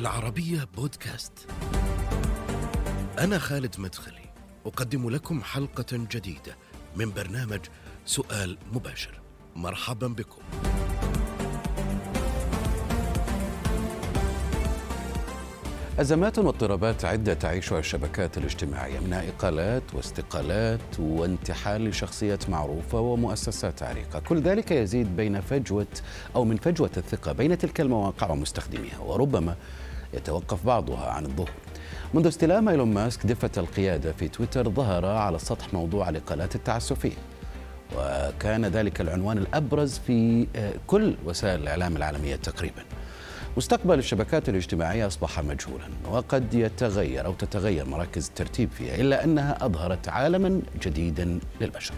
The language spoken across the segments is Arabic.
العربية بودكاست. أنا خالد مدخلي، أقدم لكم حلقة جديدة من برنامج سؤال مباشر. مرحبا بكم. أزمات واضطرابات عدة تعيشها الشبكات الاجتماعية منها إقالات واستقالات وانتحال لشخصيات معروفة ومؤسسات عريقة كل ذلك يزيد بين فجوة أو من فجوة الثقة بين تلك المواقع ومستخدميها وربما يتوقف بعضها عن الظهور منذ استلام إيلون ماسك دفة القيادة في تويتر ظهر على السطح موضوع الإقالات التعسفية. وكان ذلك العنوان الأبرز في كل وسائل الإعلام العالمية تقريباً. مستقبل الشبكات الاجتماعية أصبح مجهولا وقد يتغير أو تتغير مراكز الترتيب فيها إلا أنها أظهرت عالما جديدا للبشر.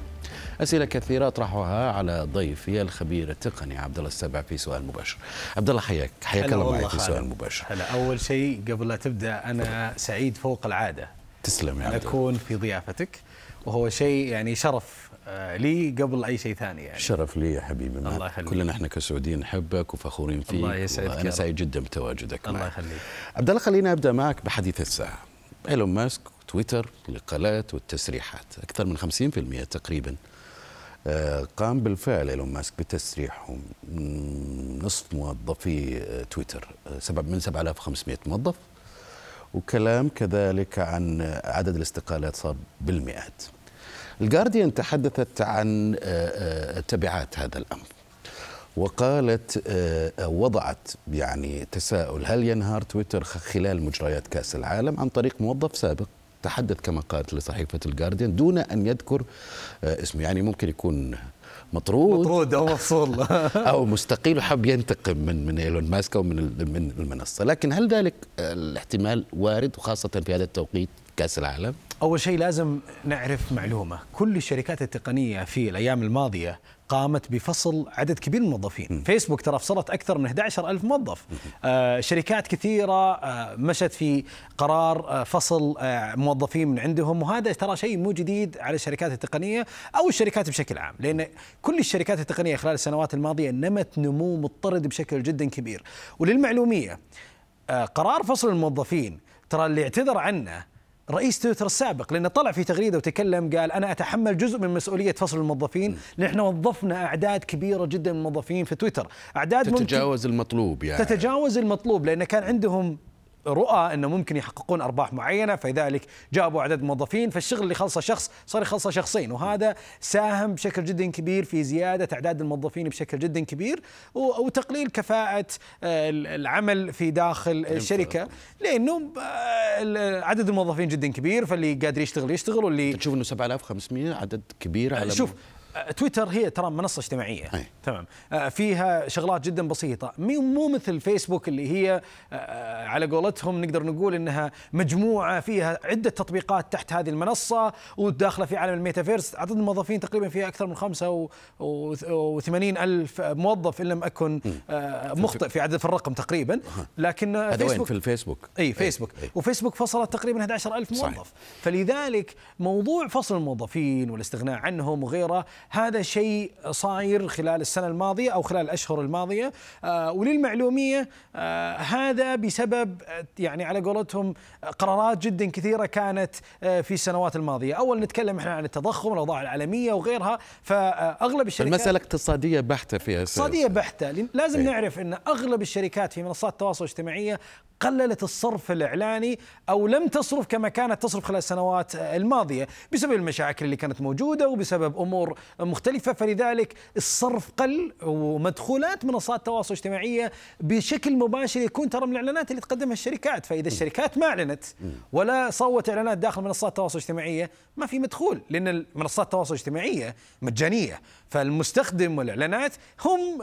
أسئلة كثيرة أطرحها على ضيفي الخبير التقني عبد الله السبع في سؤال مباشر. عبد الله حياك حياك الله معي في سؤال مباشر. هلا أول شيء قبل لا تبدأ أنا سعيد فوق العادة. تسلم يا عبد أكون في ضيافتك. وهو شيء يعني شرف لي قبل أي شيء ثاني يعني. شرف لي يا حبيبي الله يخليك. كلنا إحنا كسعوديين نحبك وفخورين فيك الله يسعدك أنا سعيد جدا بتواجدك الله يخليك. عبد الله خليني أبدأ معك بحديث الساعة. إيلون ماسك تويتر الاقالات والتسريحات. أكثر من 50% تقريبا قام بالفعل إيلون ماسك بتسريحهم. نصف موظفي تويتر سبب من 7500 موظف. وكلام كذلك عن عدد الاستقالات صار بالمئات. الجارديان تحدثت عن تبعات هذا الأمر وقالت وضعت يعني تساؤل هل ينهار تويتر خلال مجريات كأس العالم عن طريق موظف سابق؟ تحدث كما قالت لصحيفة الجارديان دون أن يذكر اسمه. يعني ممكن يكون مطرود. مطرود أو مفصول أو مستقيل وحب ينتقم من من إيلون ماسك أو من من المنصة. لكن هل ذلك الاحتمال وارد وخاصة في هذا التوقيت كأس العالم؟ أول شيء لازم نعرف معلومة. كل الشركات التقنية في الأيام الماضية قامت بفصل عدد كبير من الموظفين. م. فيسبوك ترى فصلت أكثر من 11 ألف موظف. آه شركات كثيرة آه مشت في قرار آه فصل آه موظفين من عندهم. وهذا ترى شيء مو جديد على الشركات التقنية أو الشركات بشكل عام لأن كل الشركات التقنية خلال السنوات الماضية نمت نمو مضطرد بشكل جدا كبير. وللمعلومية آه قرار فصل الموظفين ترى اللي اعتذر عنه رئيس تويتر السابق لأنه طلع في تغريدة وتكلم قال أنا أتحمل جزء من مسؤولية فصل الموظفين إحنا وظفنا أعداد كبيرة جدا من الموظفين في تويتر. أعداد تتجاوز المطلوب يعني. تتجاوز المطلوب لأن كان عندهم رؤى إنه ممكن يحققون أرباح معينة فلذلك جابوا عدد موظفين فالشغل اللي خلصه شخص صار يخلصه شخصين وهذا ساهم بشكل جدا كبير في زيادة اعداد الموظفين بشكل جدا كبير وتقليل كفاءة العمل في داخل الشركة لأنه عدد الموظفين جدا كبير فاللي قادر يشتغل يشتغل واللي تشوف إنه 7500 عدد كبير على شوف تويتر هي ترى منصة اجتماعية. أي. تمام. فيها شغلات جدا بسيطة. مو مثل فيسبوك اللي هي على قولتهم نقدر نقول إنها مجموعة فيها عدة تطبيقات تحت هذه المنصة وداخلة في عالم الميتافيرس. عدد الموظفين تقريبا فيها أكثر من 85 ألف موظف إن لم أكن مخطئ في عدد في الرقم تقريبا. لكن هذا وين؟ في الفيسبوك. إي فيسبوك. أي. وفيسبوك فصلت تقريبا 11 ألف موظف. صحيح. فلذلك موضوع فصل الموظفين والاستغناء عنهم وغيره هذا شيء صاير خلال السنة الماضية أو خلال الأشهر الماضية. آه وللمعلومية آه هذا بسبب يعني على قولتهم قرارات جدا كثيرة كانت آه في السنوات الماضية. أول نتكلم إحنا عن التضخم الأوضاع العالمية وغيرها. فأغلب الشركات المسألة اقتصادية بحتة فيها اقتصادية بحتة. لازم أي. نعرف أن أغلب الشركات في منصات التواصل الاجتماعية قللت الصرف الإعلاني أو لم تصرف كما كانت تصرف خلال السنوات الماضية بسبب المشاكل اللي كانت موجودة وبسبب أمور مختلفة. فلذلك الصرف قل ومدخولات منصات التواصل الاجتماعية بشكل مباشر يكون ترى من الإعلانات اللي تقدمها الشركات. فإذا الشركات ما أعلنت ولا صوت إعلانات داخل منصات التواصل الاجتماعية ما في مدخول لأن منصات التواصل الاجتماعية مجانية. فالمستخدم والإعلانات هم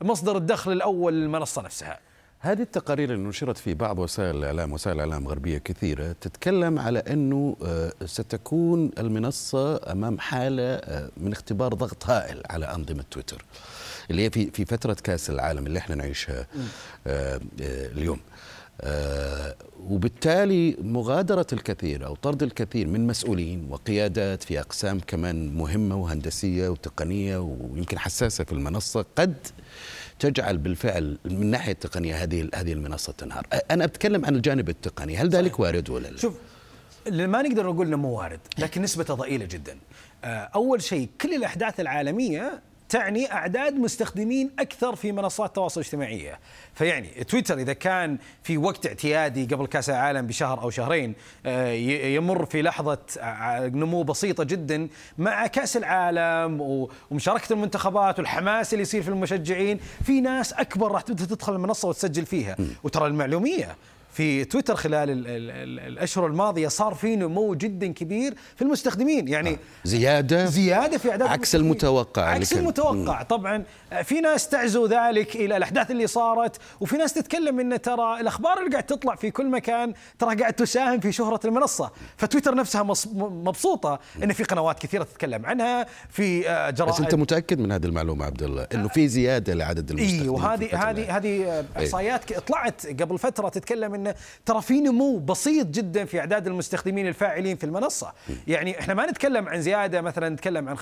مصدر الدخل الأول للمنصة نفسها. هذه التقارير اللي نشرت في بعض وسائل الإعلام وسائل الإعلام غربية كثيرة تتكلم على أنه ستكون المنصة أمام حالة من اختبار ضغط هائل على أنظمة تويتر اللي هي في في فترة كأس العالم اللي إحنا نعيشها اليوم. وبالتالي مغادرة الكثير أو طرد الكثير من مسؤولين وقيادات في أقسام كمان مهمة وهندسية وتقنية ويمكن حساسة في المنصة قد تجعل بالفعل من الناحيه التقنية هذه هذه المنصة تنهار. أنا أتكلم عن الجانب التقني. هل ذلك وارد ولا لا؟ شوف ما نقدر نقول إنه مو وارد لكن نسبته ضئيلة جدا. أول شيء كل الأحداث العالمية تعني أعداد مستخدمين أكثر في منصات التواصل الاجتماعية. فيعني تويتر إذا كان في وقت اعتيادي قبل كأس العالم بشهر أو شهرين آه، يمر في لحظة نمو بسيطة جدا مع كأس العالم ومشاركة المنتخبات والحماس اللي يصير في المشجعين في ناس أكبر راح تبدأ تدخل المنصة وتسجل فيها. وترى المعلومية في تويتر خلال ال ال ال الأشهر الماضية صار في نمو جدا كبير في المستخدمين. يعني زيادة؟ زيادة في أعداد عكس المتوقع عكس المتوقع. طبعا في ناس تعزو ذلك إلى الأحداث اللي صارت وفي ناس تتكلم إن ترى الأخبار اللي قاعد تطلع في كل مكان ترى قاعد تساهم في شهرة المنصة. فتويتر نفسها مبسوطة إن في قنوات كثيرة تتكلم عنها في آه، جرائد. بس أنت متأكد من هذه المعلومة عبد الله إنه في زيادة لعدد المستخدمين اي وهذه هذه هذه إحصائيات طلعت قبل فترة تتكلم انه ترى في نمو بسيط جدا في أعداد المستخدمين الفاعلين في المنصة. يعني إحنا ما نتكلم عن زيادة مثلا نتكلم عن 50%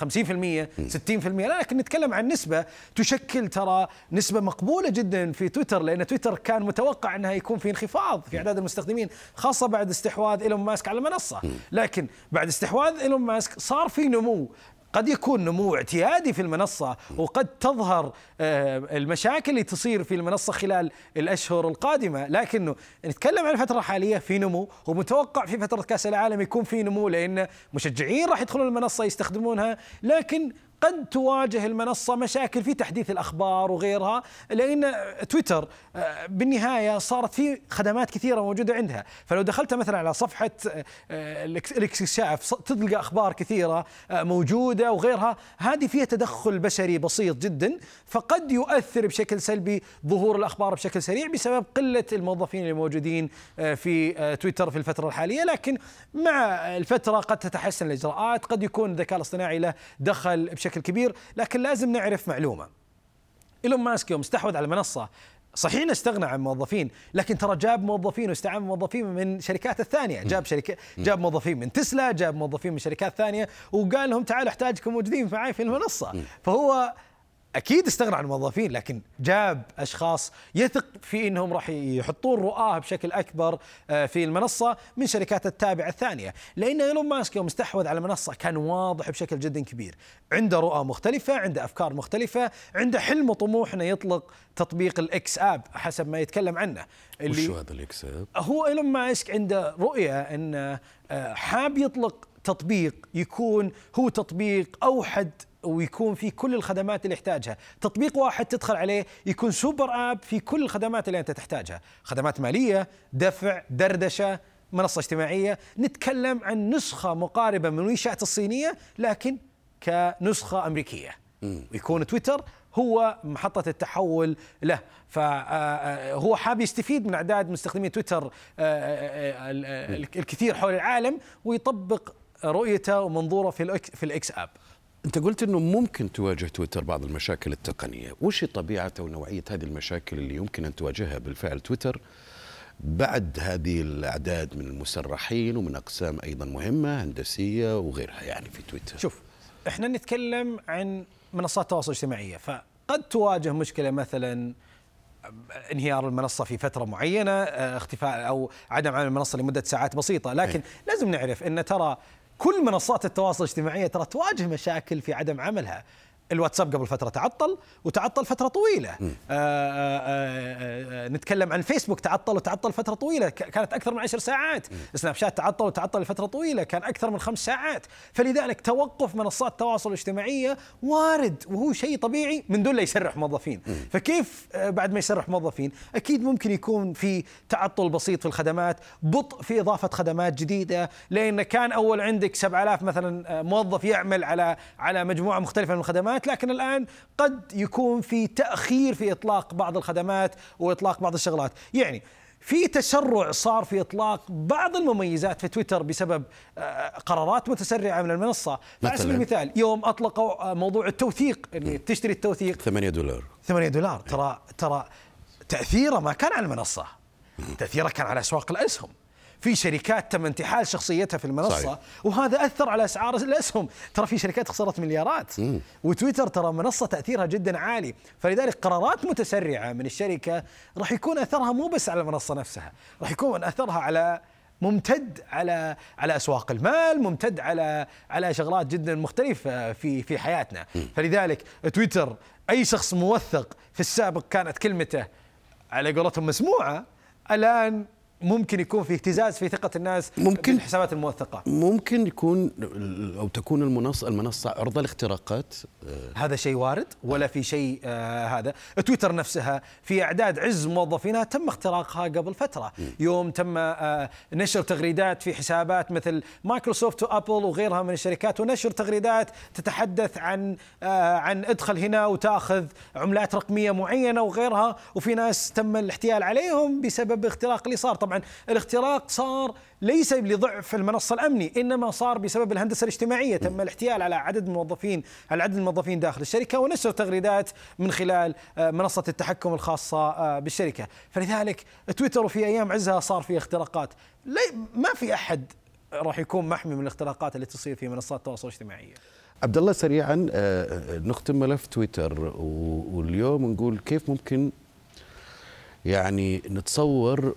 60% لا لكن نتكلم عن نسبة تشكل ترى نسبة مقبولة جدا في تويتر لأن تويتر كان متوقع إنها يكون في انخفاض في أعداد المستخدمين خاصة بعد استحواذ إيلون ماسك على المنصة. لكن بعد استحواذ إيلون ماسك صار في نمو قد يكون نمو اعتيادي في المنصة وقد تظهر آه، المشاكل اللي تصير في المنصة خلال الأشهر القادمة. لكنه نتكلم عن الفترة الحالية في نمو ومتوقع في فترة كأس العالم يكون في نمو لأن مشجعين راح يدخلون المنصة يستخدمونها لكن قد تواجه المنصة مشاكل في تحديث الأخبار وغيرها لأن تويتر آه، بالنهاية صارت في خدمات كثيرة موجودة عندها. فلو دخلت مثلا على صفحة آه، الاكتشاف تلقى أخبار كثيرة آه، موجودة وغيرها هذه فيها تدخل بشري بسيط جدا فقد يؤثر بشكل سلبي ظهور الأخبار بشكل سريع بسبب قلة الموظفين الموجودين في تويتر في الفترة الحالية. لكن مع الفترة قد تتحسن الإجراءات قد يكون الذكاء الاصطناعي له دخل بشكل بشكل كبير لكن لازم نعرف معلومة. إيلون ماسك يوم استحوذ على المنصه صحيح إنه استغنى عن موظفين لكن ترى جاب موظفين واستعان موظفين من شركات الثانية. جاب شركة جاب موظفين من تسلا جاب موظفين من شركات ثانية وقال لهم تعالوا أحتاجكم موجودين معي في المنصة. فهو أكيد استغنى عن الموظفين لكن جاب أشخاص يثق في إنهم راح يحطون رؤاه بشكل أكبر آه، في المنصة من شركات التابعة الثانية، لأن إيلون ماسك يوم استحوذ على المنصه كان واضح بشكل جدا كبير، عنده رؤى مختلفة، عنده أفكار مختلفة، عنده حلم وطموح إنه يطلق تطبيق ال X App حسب ما يتكلم عنه. اللي وشو هذا ال X App؟ هو إيلون ماسك عنده رؤية إنه آه، حاب يطلق تطبيق يكون هو تطبيق أوحد ويكون في كل الخدمات اللي يحتاجها. تطبيق واحد تدخل عليه يكون سوبر آب في كل الخدمات اللي أنت تحتاجها. خدمات مالية دفع دردشة منصة اجتماعية. نتكلم عن نسخة مقاربة من ويشات الصينية لكن كنسخة أمريكية. ويكون تويتر هو محطة التحول له. فهو حاب يستفيد من أعداد مستخدمي تويتر الكثير حول العالم ويطبق رؤيته ومنظوره في في الإكس أب. أنت قلت إنه ممكن تواجه تويتر بعض المشاكل التقنية. وش طبيعه ونوعية هذه المشاكل اللي يمكن أن تواجهها بالفعل تويتر بعد هذه الأعداد من المسرحين ومن أقسام أيضا مهمة هندسية وغيرها يعني في تويتر؟ شوف إحنا نتكلم عن منصات التواصل الاجتماعيه فقد تواجه مشكلة مثلا انهيار المنصة في فترة معينة اختفاء أو عدم عمل المنصة لمدة ساعات بسيطة. لكن أي. لازم نعرف إن ترى كل منصات التواصل الاجتماعي ترى تواجه مشاكل في عدم عملها. الواتساب قبل فترة تعطل وتعطل فترة طويلة. آآ آآ آآ آآ نتكلم عن فيسبوك تعطل وتعطل فترة طويلة كانت أكثر من عشر ساعات. سناب شات تعطل وتعطل لفترة طويلة كان أكثر من خمس ساعات. فلذلك توقف منصات التواصل الاجتماعية وارد وهو شيء طبيعي من دون لا يسرح موظفين. فكيف بعد ما يسرح موظفين؟ أكيد ممكن يكون في تعطل بسيط في الخدمات بطء في إضافة خدمات جديدة لأن كان أول عندك 7000 مثلا موظف يعمل على على مجموعة مختلفة من الخدمات الخدمات لكن الآن قد يكون في تأخير في إطلاق بعض الخدمات وإطلاق بعض الشغلات. يعني في تسرع صار في إطلاق بعض المميزات في تويتر بسبب آه، قرارات متسرعة من المنصة. على سبيل المثال يوم أطلقوا آه، موضوع التوثيق اللي تشتري التوثيق. 8 دولار. 8 دولار. ترى ترى تأثيره ما كان على المنصة. تأثيره كان على أسواق الأسهم. في شركات تم انتحال شخصيتها في المنصة. صحيح. وهذا أثر على أسعار الأسهم. ترى في شركات خسرت مليارات. وتويتر ترى منصة تأثيرها جدا عالي. فلذلك قرارات متسرعة من الشركة راح يكون أثرها مو بس على المنصة نفسها راح يكون أثرها على ممتد على على أسواق المال ممتد على على شغلات جدا مختلفة في في حياتنا. فلذلك تويتر أي شخص موثق في السابق كانت كلمته على قولتهم مسموعة الآن ممكن يكون في اهتزاز في ثقة الناس ممكن. بالحسابات الموثقة. ممكن يكون أو تكون المنصه المنصة عرضة لاختراقات هذا شيء وارد ولا في شيء آه هذا. تويتر نفسها في أعداد عز موظفينها تم اختراقها قبل فترة. يوم تم آه نشر تغريدات في حسابات مثل مايكروسوفت وأبل وغيرها من الشركات ونشر تغريدات تتحدث عن آه عن ادخل هنا وتأخذ عملات رقمية معينة وغيرها وفي ناس تم الاحتيال عليهم بسبب اختراق اللي صار. طبعا الاختراق صار ليس لضعف المنصة الأمني إنما صار بسبب الهندسة الاجتماعية. تم الاحتيال على عدد الموظفين على عدد الموظفين داخل الشركة ونشر تغريدات من خلال آه، منصة التحكم الخاصة آه، بالشركة. فلذلك تويتر في أيام عزها صار في اختراقات. ما في أحد راح يكون محمي من الاختراقات اللي تصير في منصات التواصل الاجتماعي عبد الله سريعا آه، نختم ملف تويتر واليوم نقول كيف ممكن يعني نتصور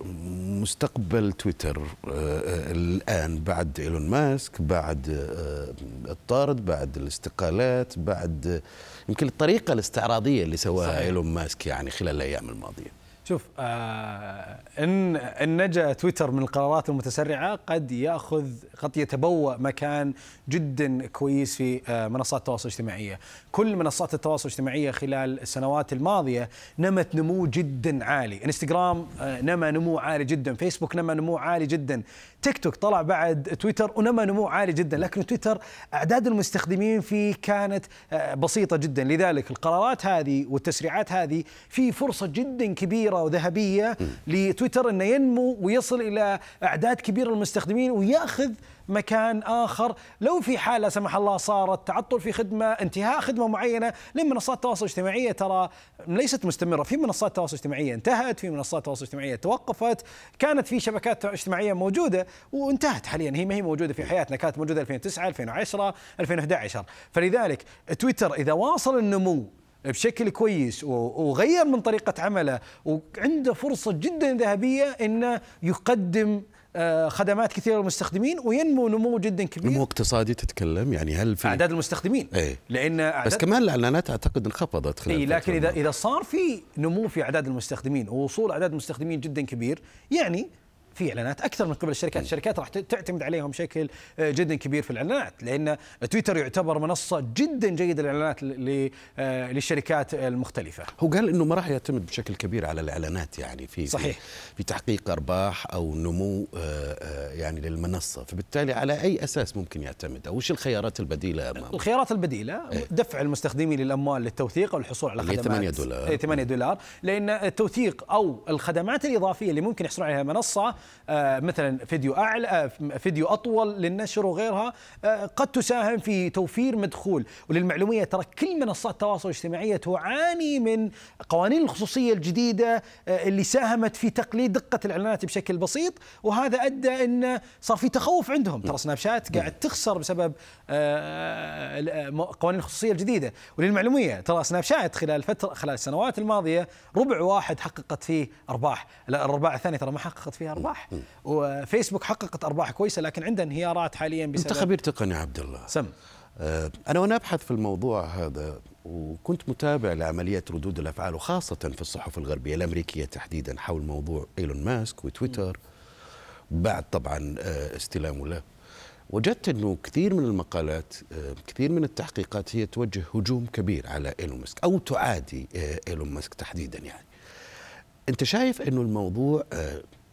مستقبل تويتر آه، آه، الآن بعد إيلون ماسك بعد آه، الطرد بعد الاستقالات بعد يمكن الطريقة الاستعراضية اللي سواها صحيح. إيلون ماسك يعني خلال الأيام الماضية شوف آه إن إن نجا تويتر من القرارات المتسرعة قد يأخذ قد يتبوأ مكان جدا كويس في آه منصات التواصل الاجتماعية، كل منصات التواصل الاجتماعية خلال السنوات الماضية نمت نمو جدا عالي، انستغرام آه نما نمو عالي جدا، فيسبوك نما نمو عالي جدا، تيك توك طلع بعد تويتر ونما نمو عالي جدا، لكن تويتر أعداد المستخدمين فيه كانت آه بسيطة جدا، لذلك القرارات هذه والتسريعات هذه في فرصة جدا كبيرة وذهبية لتويتر إنه ينمو ويصل إلى أعداد كبيرة من المستخدمين ويأخذ مكان آخر. لو في حال لا سمح الله صارت تعطل في خدمة انتهاء خدمة معينة لأن منصات التواصل الاجتماعي ترى ليست مستمرة. في منصات التواصل الاجتماعي انتهت في منصات التواصل الاجتماعي توقفت. كانت في شبكات اجتماعية موجودة وانتهت حاليا. هي ما هي موجودة في حياتنا. كانت موجودة 2009 2010 2011 فلذلك تويتر إذا واصل النمو بشكل كويس وغير من طريقة عمله وعنده فرصة جدا ذهبية إنه يقدم خدمات كثيرة للمستخدمين وينمو نمو جدا نمو كبير اقتصادي تتكلم يعني هل في أعداد المستخدمين إيه. لأن بس أعداد كمان الإعلانات أعتقد انخفضت خلال إي لكن اذا. إذا صار في نمو في أعداد المستخدمين ووصول أعداد المستخدمين جدا كبير يعني في إعلانات أكثر من قبل. الشركات، الشركات راح تعتمد عليهم بشكل آه، جدا كبير في الإعلانات لأن تويتر يعتبر منصة جدا جيدة للإعلانات آه، للشركات المختلفة. هو قال إنه ما راح يعتمد بشكل كبير على الإعلانات يعني في صحيح. في, تحقيق أرباح أو نمو آه، يعني للمنصة. فبالتالي على أي أساس ممكن يعتمد؟ أو وش الخيارات البديلة أمامه؟ الخيارات البديلة دفع المستخدمين للأموال للتوثيق أو الحصول على خدمات. 8 دولار. إيه، 8 دولار. لأن التوثيق أو الخدمات الإضافية اللي ممكن يحصلون عليها المنصه مثلا فيديو أعلى آه، فيديو أطول للنشر وغيرها آه، قد تساهم في توفير مدخول. وللمعلومية ترى كل منصات التواصل الاجتماعي تعاني من قوانين الخصوصية الجديدة آه، اللي ساهمت في تقليل دقة الإعلانات بشكل بسيط. وهذا أدى إن صار في تخوف عندهم. ترى سناب شات قاعد تخسر بسبب آه، قوانين الخصوصية الجديدة. وللمعلومية ترى سناب شات خلال فترة خلال السنوات الماضية ربع واحد حققت فيه أرباح. لا الربع الثاني ترى ما حققت فيه أرباح. وفيسبوك حققت أرباح كويسة لكن عندها انهيارات حاليا انت بسبب خبير تقني عبد الله. سم. آه، أنا وأنا أبحث في الموضوع هذا وكنت متابع لعمليه ردود الأفعال وخاصة في الصحف الغربية الأمريكية تحديدا حول موضوع إيلون ماسك وتويتر بعد طبعا آه، استلامه له. وجدت إنه كثير من المقالات آه، كثير من التحقيقات هي توجه هجوم كبير على إيلون ماسك أو تعادي إيلون ماسك تحديدا يعني. أنت شايف إنه الموضوع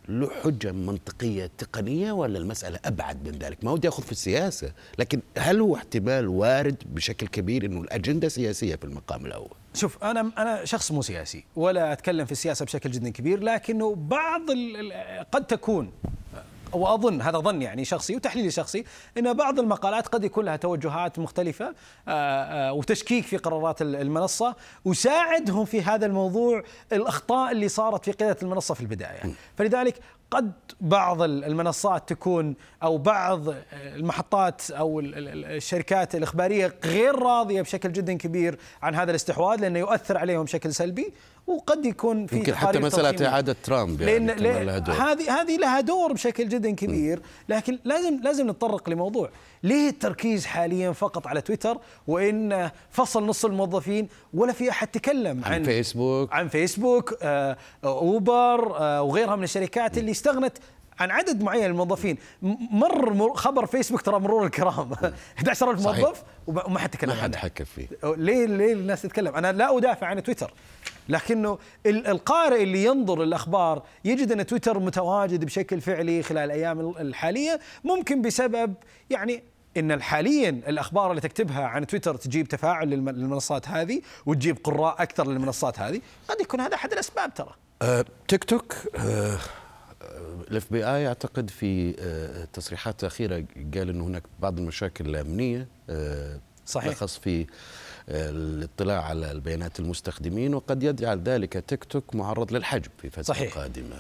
له حجة منطقية تقنية ولا المسألة أبعد من ذلك؟ ما ودي اخذ في السياسة، لكن هل هو احتمال وارد بشكل كبير إنه الأجندة سياسية في المقام الأول؟ شوف أنا أنا شخص مو سياسي ولا أتكلم في السياسة بشكل جدا كبير لكنه بعض قد تكون وأظن هذا ظن يعني شخصي وتحليلي شخصي إن بعض المقالات قد يكون لها توجهات مختلفة آه، آه، وتشكيك في قرارات ال- المنصة وساعدهم في هذا الموضوع الأخطاء اللي صارت في قيادة المنصة في البداية. فلذلك قد بعض المنصات تكون أو بعض المحطات أو الشركات الإخبارية غير راضية بشكل جدا كبير عن هذا الاستحواذ لأنه يؤثر عليهم بشكل سلبي وقد يكون في يمكن حتى مسألة إعادة ترامب يعني لأن هذه هذه لها دور بشكل جدا كبير. لكن لازم لازم نتطرق لموضوع. ليه التركيز حاليا فقط على تويتر وإن فصل نص الموظفين ولا في أحد تكلم عن, عن فيسبوك؟ عن فيسبوك آه أوبر آه وغيرها من الشركات اللي استغنت عن عدد معين من الموظفين. مر خبر فيسبوك ترى مرور الكرام. 11000 موظف وما حد تكلم عنه ما حد حكى فيه. ليه ليه الناس تتكلم؟ أنا لا أدافع عن تويتر. لكنه القارئ اللي ينظر للأخبار يجد أن تويتر متواجد بشكل فعلي خلال الأيام الحالية. ممكن بسبب يعني إن حاليا الأخبار اللي تكتبها عن تويتر تجيب تفاعل للمنصات هذه وتجيب قراء أكثر للمنصات هذه. قد يكون هذا أحد الأسباب ترى. أه تيك توك أه ال FBI أعتقد في أه تصريحات أخيرة قال إنه هناك بعض المشاكل الأمنية أه صحيح خاص في الاطلاع على البيانات المستخدمين وقد يجعل ذلك تيك توك معرض للحجب في فترة صحيح. قادمة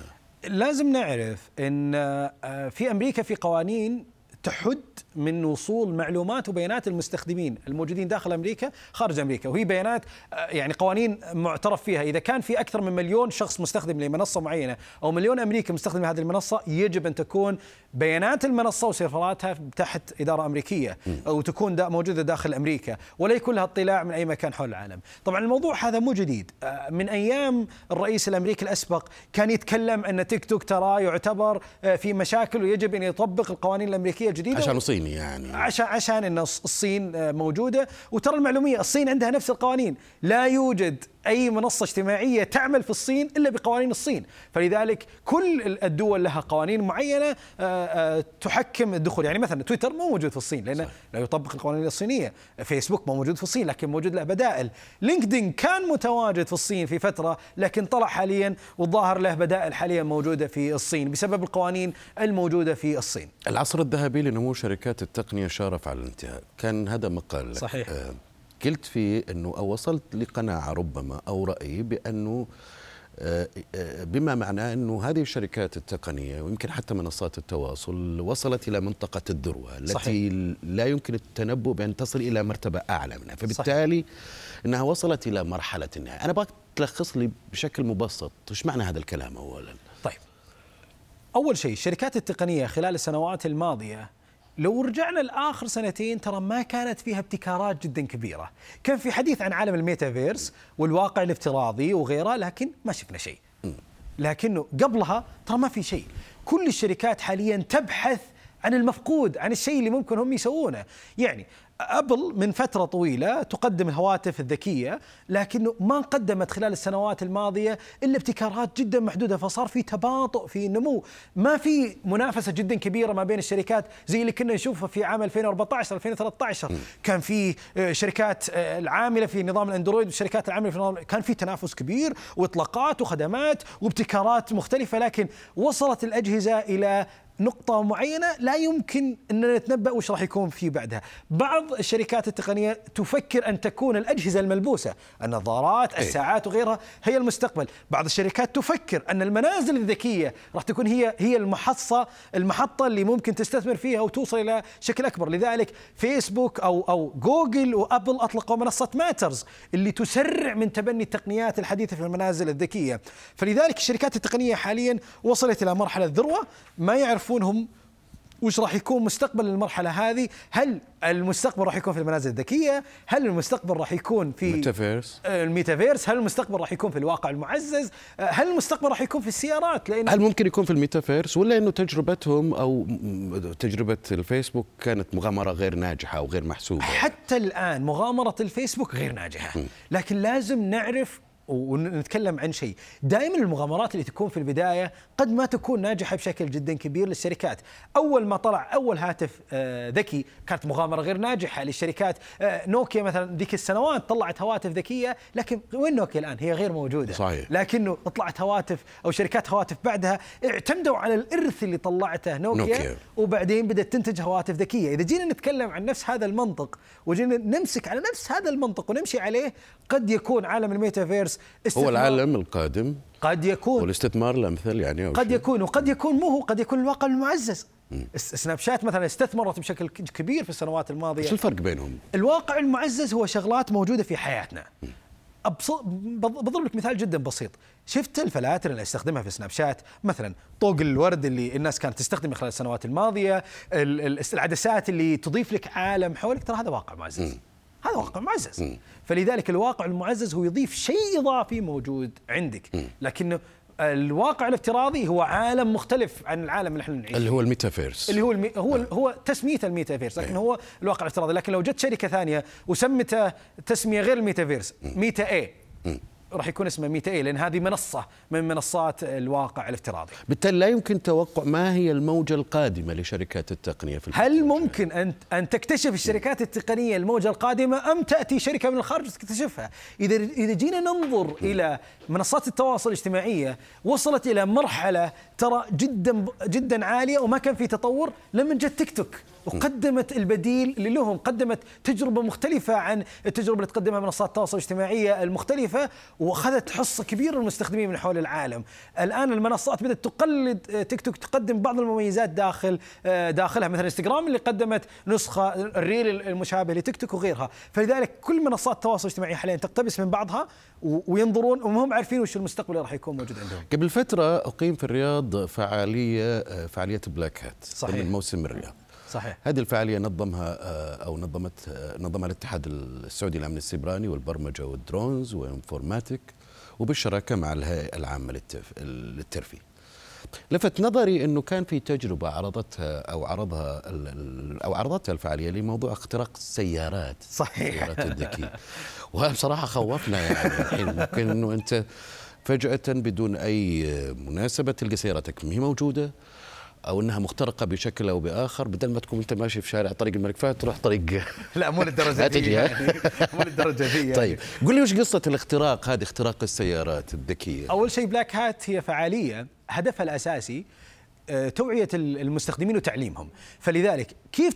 لازم نعرف إن آه، في أمريكا في قوانين تحد من وصول معلومات وبيانات المستخدمين الموجودين داخل أمريكا خارج أمريكا. وهي بيانات آه، يعني قوانين معترف فيها. إذا كان في أكثر من مليون شخص مستخدم لمنصة معينة أو مليون أمريكي مستخدم لهذه المنصة يجب أن تكون بيانات المنصة وسيرفراتها تحت إدارة أمريكية أو تكون دا موجودة داخل أمريكا ولا يكون لها اطلاع من أي مكان حول العالم. طبعا الموضوع هذا مو جديد. آه، من أيام الرئيس الأمريكي الأسبق كان يتكلم أن تيك توك ترى يعتبر آه، في مشاكل ويجب أن يطبق القوانين الأمريكية الجديدة. عشان صيني يعني. عشان عشان إن الصين آه، موجودة. وترى المعلومية الصين عندها نفس القوانين. لا يوجد أي منصة اجتماعية تعمل في الصين إلا بقوانين الصين. فلذلك كل الدول لها قوانين معينة آه، آه، تحكم الدخول. يعني مثلا تويتر مو موجود في الصين لأنه لا يطبق القوانين الصينية. فيسبوك مو موجود في الصين لكن موجود له بدائل. لينكدين كان متواجد في الصين في فترة لكن طلع حاليا والظاهر له بدائل حاليا موجودة في الصين بسبب القوانين الموجودة في الصين. العصر الذهبي لنمو شركات التقنية شارف على الانتهاء. كان هذا مقال. صحيح. آه قلت فيه أنه أو وصلت لقناعة ربما أو رأي بأنه آه، آه، بما معناه أنه هذه الشركات التقنية ويمكن حتى منصات التواصل وصلت إلى منطقة الذروة التي صحيح. لا يمكن التنبؤ بأن تصل إلى مرتبة أعلى منها فبالتالي صحيح. إنها وصلت إلى مرحلة النهايه أنا أبغاك تلخص لي بشكل مبسط إيش معنى هذا الكلام اولا طيب أول شيء الشركات التقنية خلال السنوات الماضية لو رجعنا لآخر سنتين ترى ما كانت فيها ابتكارات جدا كبيرة، كان في حديث عن عالم الميتافيرس والواقع الافتراضي وغيره لكن ما شفنا شيء. لكنه قبلها ترى ما في شيء، كل الشركات حاليا تبحث عن المفقود عن الشيء اللي ممكن هم يسوونه. يعني أبل من فترة طويلة تقدم الهواتف الذكية لكنه ما قدمت خلال السنوات الماضية إلا ابتكارات جدا محدودة فصار في تباطؤ في النمو ما في منافسة جدا كبيرة ما بين الشركات زي اللي كنا نشوفه في عام 2014 2013 كان في آه، شركات آه، العاملة في نظام الأندرويد والشركات العاملة في نظام كان في تنافس كبير وإطلاقات وخدمات وابتكارات مختلفة لكن وصلت الأجهزة إلى نقطة معينة لا يمكن أن نتنبأ وش راح يكون في بعدها. بعض الشركات التقنية تفكر أن تكون الأجهزة الملبوسة النظارات إيه. الساعات وغيرها هي المستقبل. بعض الشركات تفكر أن المنازل الذكية راح تكون هي هي المحصة المحطة اللي ممكن تستثمر فيها وتوصل إلى شكل أكبر. لذلك فيسبوك أو أو جوجل وأبل أطلقوا منصة Matter اللي تسرع من تبني التقنيات الحديثة في المنازل الذكية. فلذلك الشركات التقنية حاليا وصلت إلى مرحلة ذروة ما يعرف يعرفون وش راح يكون مستقبل المرحلة هذه؟ هل المستقبل راح يكون في المنازل الذكية؟ هل المستقبل راح يكون في الميتافيرس؟ الميتافيرس؟ هل المستقبل راح يكون في الواقع المعزز؟ هل المستقبل راح يكون في السيارات؟ لأن هل ممكن يكون في الميتافيرس ولا إنه تجربتهم أو تجربة الفيسبوك كانت مغامرة غير ناجحة أو غير محسوبة؟ حتى الآن مغامرة الفيسبوك غير ناجحة، لكن لازم نعرف ونتكلم عن شيء. دائما المغامرات اللي تكون في البداية قد ما تكون ناجحة بشكل جدا كبير للشركات. أول ما طلع أول هاتف آه، ذكي كانت مغامرة غير ناجحة للشركات. آه، نوكيا مثلا ذيك السنوات طلعت هواتف ذكية لكن وين نوكيا الآن؟ هي غير موجودة. صحيح. لكنه طلعت هواتف أو شركات هواتف بعدها اعتمدوا على الإرث اللي طلعته نوكيا, نوكيا. وبعدين بدأت تنتج هواتف ذكية. إذا جينا نتكلم عن نفس هذا المنطق وجينا نمسك على نفس هذا المنطق ونمشي عليه قد يكون عالم الميتافيرس هو العالم القادم. قد يكون. والاستثمار الأمثل يعني أو قد شيء. يكون وقد يكون مو هو قد يكون الواقع المعزز. سناب شات مثلا استثمرت بشكل كبير في السنوات الماضية. إيش الفرق بينهم؟ الواقع المعزز هو شغلات موجودة في حياتنا. بضرب لك مثال جدا بسيط. شفت الفلاتر اللي استخدمها في سناب شات؟ مثلا طوق الورد اللي الناس كانت تستخدمه خلال السنوات الماضية ال- ال- العدسات اللي تضيف لك عالم حولك ترى هذا واقع معزز. هذا واقع معزز فلذلك الواقع المعزز هو يضيف شيء إضافي موجود عندك. لكنه الواقع الافتراضي هو عالم مختلف عن العالم اللي إحنا نعيش اللي. هو الميتافيرس. اللي هو المي... هو هو تسميته الميتافيرس لكن هو الواقع الافتراضي. لكن لو جت شركة ثانية وسمته تسمية غير الميتافيرس ميتا اي راح يكون اسمه ميتا اي لأن هذه منصة من منصات الواقع الافتراضي بالتالي لا يمكن توقع ما هي الموجة القادمة لشركات التقنية في هل. ممكن ان أن تكتشف الشركات التقنية الموجة القادمة أم تأتي شركة من الخارج تكتشفها؟ إذا إذا جينا ننظر إلى منصات التواصل الاجتماعية وصلت إلى مرحلة ترى جدا جدا عالية وما كان في تطور لما جت تيك توك وقدمت البديل لهم قدمت تجربة مختلفة عن التجربة اللي تقدمها منصات التواصل الاجتماعية المختلفة وأخذت حصة كبيرة من المستخدمين من حول العالم. الآن المنصات بدأت تقلد آه، تيك توك تقدم بعض المميزات داخل آه، داخلها مثلا إنستغرام اللي قدمت نسخة الريل المشابه لتيك توك وغيرها، فلذلك كل منصات التواصل الاجتماعي حاليا تقتبس من بعضها وينظرون وهم عارفين وش المستقبل اللي راح يكون موجود عندهم. قبل فترة أقيم في الرياض فعالية فعالية Black Hat صحيح. ضمن موسم الرياض صحيح. هذه الفعالية نظمها آه، أو نظمت آه، نظمها الاتحاد السعودي للأمن السيبراني والبرمجة وال drones و Informa Tech وبالشراكة مع الهيئة العامة للتف- للترفيه لفت نظري إنه كان في تجربة عرضتها أو عرضها أو عرضتها الفعالية لموضوع اختراق السيارات صحيح. السيارات الذكيه وهذا بصراحة خوفنا يعني الحين ممكن إنه أنت فجاه بدون أي مناسبة تلقى سيارتك ما هي موجودة أو إنها مخترقة بشكل أو بآخر بدل ما تكون أنت ماشي في شارع طريق الملك فهد تروح طريق لا مو للدرجة دي يعني. مو للدرجة دي يعني. طيب قل لي وش قصة الاختراق هذه اختراق السيارات الذكية؟ أول شيء بلاك هات هي فعالية هدفها الأساسي آه، توعية ال- المستخدمين وتعليمهم. فلذلك كيف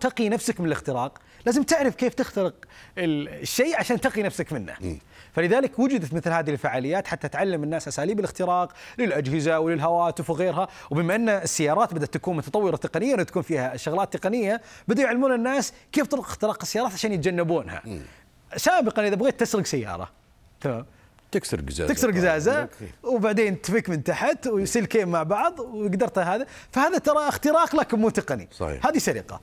تقي نفسك من الاختراق؟ لازم تعرف كيف تخترق ال- الشيء عشان تقي نفسك منه. فلذلك وجدت مثل هذه الفعاليات حتى تعلم الناس أساليب الاختراق للأجهزة وللهواتف وغيرها. وبما أن السيارات بدأت تكون متطورة تقنيا وتكون فيها شغلات تقنية بدأوا يعلمون الناس كيف طرق اختراق السيارات عشان يتجنبونها. سابقا إذا بغيت تسرق سيارة تمام؟ تكسر قزازة. تكسر قزازة أوكي. وبعدين تفك من تحت وسلكين مع بعض وقدرت هذا. فهذا ترى اختراق لكن مو تقني. صحيح. هذه سرقة.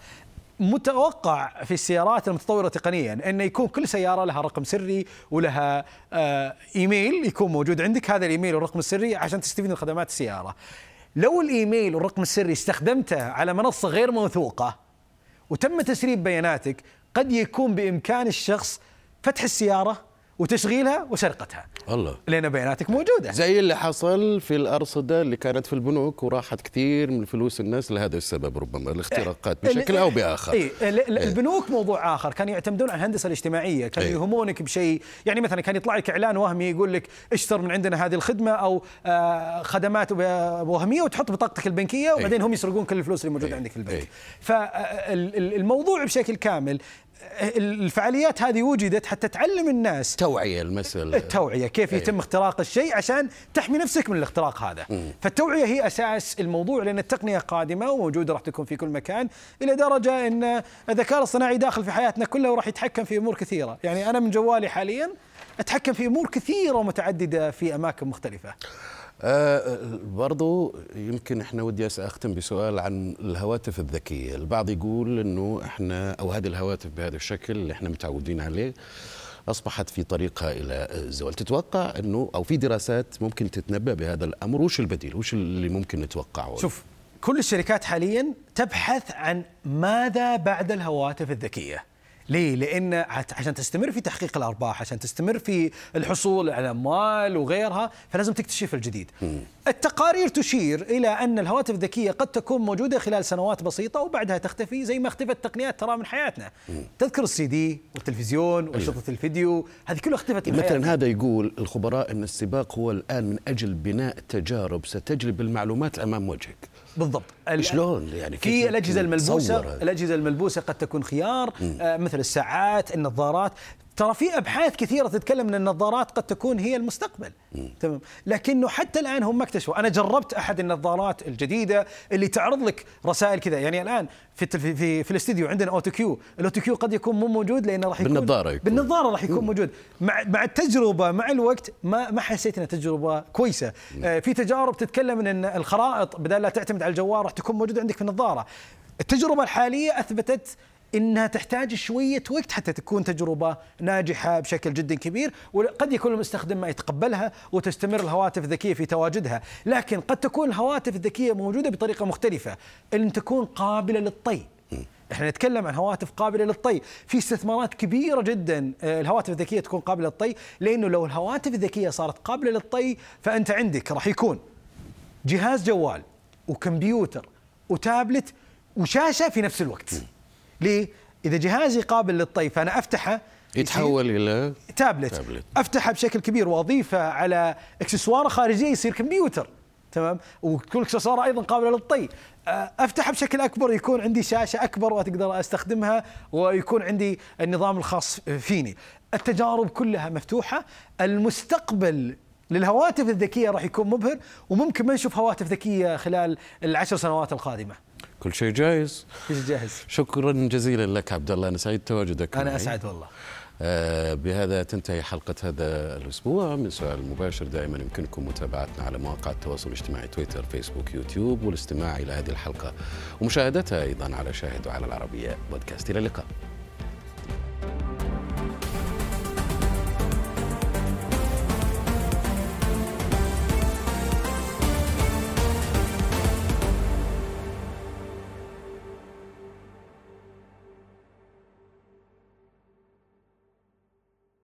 متوقع في السيارات المتطورة تقنيا انه يكون كل سيارة لها رقم سري ولها آه إيميل يكون موجود عندك هذا الإيميل والرقم السري عشان تستفيد من خدمات السيارة. لو الإيميل والرقم السري استخدمته على منصة غير موثوقة وتم تسريب بياناتك قد يكون بإمكان الشخص فتح السيارة وتشغيلها وسرقتها. الله. لأن بياناتك موجودة. زي اللي حصل في الأرصدة اللي كانت في البنوك وراحت كثير من فلوس الناس لهذا السبب ربما الاختراقات بشكل أو بآخر. اي البنوك موضوع آخر. كانوا يعتمدون على الهندسة الاجتماعية. كانوا إيه. يهمونك بشيء. يعني مثلا كان يطلع لك إعلان وهمي يقول لك اشتر من عندنا هذه الخدمة أو آه، خدمات وهمية وتحط بطاقتك البنكية وبعدين هم يسرقون كل الفلوس اللي موجودة إيه. عندك في البنك. إيه. فالموضوع بشكل كامل الفعاليات هذه وجدت حتى تعلم الناس. توعية المسألة التوعية كيف أي. يتم اختراق الشيء عشان تحمي نفسك من الاختراق هذا. فالتوعية هي أساس الموضوع لأن التقنية قادمة وموجودة راح تكون في كل مكان إلى درجة أن الذكاء الاصطناعي داخل في حياتنا كلها وراح يتحكم في أمور كثيرة. يعني أنا من جوالي حاليا أتحكم في أمور كثيرة ومتعددة في أماكن مختلفة. آه برضو يمكن إحنا ودي أختم بسؤال عن الهواتف الذكية، البعض يقول إنه إحنا أو هذه الهواتف بهذا الشكل اللي إحنا متعودين عليه أصبحت في طريقها إلى الزوال، تتوقع انه أو في دراسات ممكن تتنبأ بهذا الأمر، وش البديل؟ وش اللي ممكن نتوقعه؟ شوف كل الشركات حاليا تبحث عن ماذا بعد الهواتف الذكية ليه؟ عت- عشان تستمر في تحقيق الأرباح عشان تستمر في الحصول على أموال وغيرها فلازم تكتشف الجديد. التقارير تشير إلى أن الهواتف الذكية قد تكون موجودة خلال سنوات بسيطة وبعدها تختفي زي ما اختفت تقنيات ترى من حياتنا. تذكر السي دي والتلفزيون وأشرطة الفيديو هذه كلها اختفت من حياتنا. مثلا هذا يقول الخبراء إن السباق هو الآن من أجل بناء تجارب ستجلب المعلومات أمام وجهك. بالضبط. ال- شلون؟ يعني في الأجهزة الملبوسه؟ الأجهزة الملبوسة قد تكون خيار آه مثل الساعات النظارات. ترى في أبحاث كثيرة تتكلم أن النظارات قد تكون هي المستقبل. تمام. لكنه حتى الآن هم ما اكتشفوا. أنا جربت أحد النظارات الجديدة اللي تعرض لك رسائل كذا. يعني الآن في في في, في الاستديو عندنا autocue. ال autocue قد يكون مو موجود لأنه راح يكون بالنظارة يكون. بالنظارة راح يكون موجود. مع مع التجربة مع الوقت ما ما حسيت إنها تجربة كويسة. آه في تجارب تتكلم إن الخرائط بدل لا تعتمد على الجوال راح تكون موجودة عندك في النظارة. التجربة الحالية أثبتت إنها تحتاج شوية وقت حتى تكون تجربة ناجحة بشكل جدا كبير وقد يكون المستخدم ما يتقبلها وتستمر الهواتف الذكية في تواجدها. لكن قد تكون الهواتف الذكية موجودة بطريقة مختلفة. إن تكون قابلة للطي. إحنا نتكلم عن هواتف قابلة للطي. في استثمارات كبيرة جدا آه، الهواتف الذكية تكون قابلة للطي لأنه لو الهواتف الذكية صارت قابلة للطي فأنت عندك راح يكون جهاز جوال وكمبيوتر وتابلت وشاشة في نفس الوقت. ليه؟ إذا جهازي قابل للطي فانا أفتحه يتحول إلى تابلت. تابلت. أفتحه بشكل كبير وأضيفه على إكسسوار خارجية يصير كمبيوتر تمام وكل إكسسوار أيضا قابله للطي آه، أفتحه بشكل أكبر يكون عندي شاشة أكبر وأقدر أستخدمها ويكون عندي النظام الخاص فيني التجارب كلها مفتوحة المستقبل للهواتف الذكية راح يكون مبهر وممكن ما نشوف هواتف ذكية خلال العشر سنوات القادمة. كل شيء جاهز. كل جاهز. شكرا جزيلا لك عبد الله أنا سعيد تواجدك أنا معي. أسعد والله. آه، بهذا تنتهي حلقة هذا الأسبوع من سؤال مباشر. دائما يمكنكم متابعتنا على مواقع التواصل الاجتماعي تويتر فيسبوك يوتيوب والاستماع إلى هذه الحلقة ومشاهدتها أيضا على شاهد وعلى العربية بودكاست. إلى اللقاء.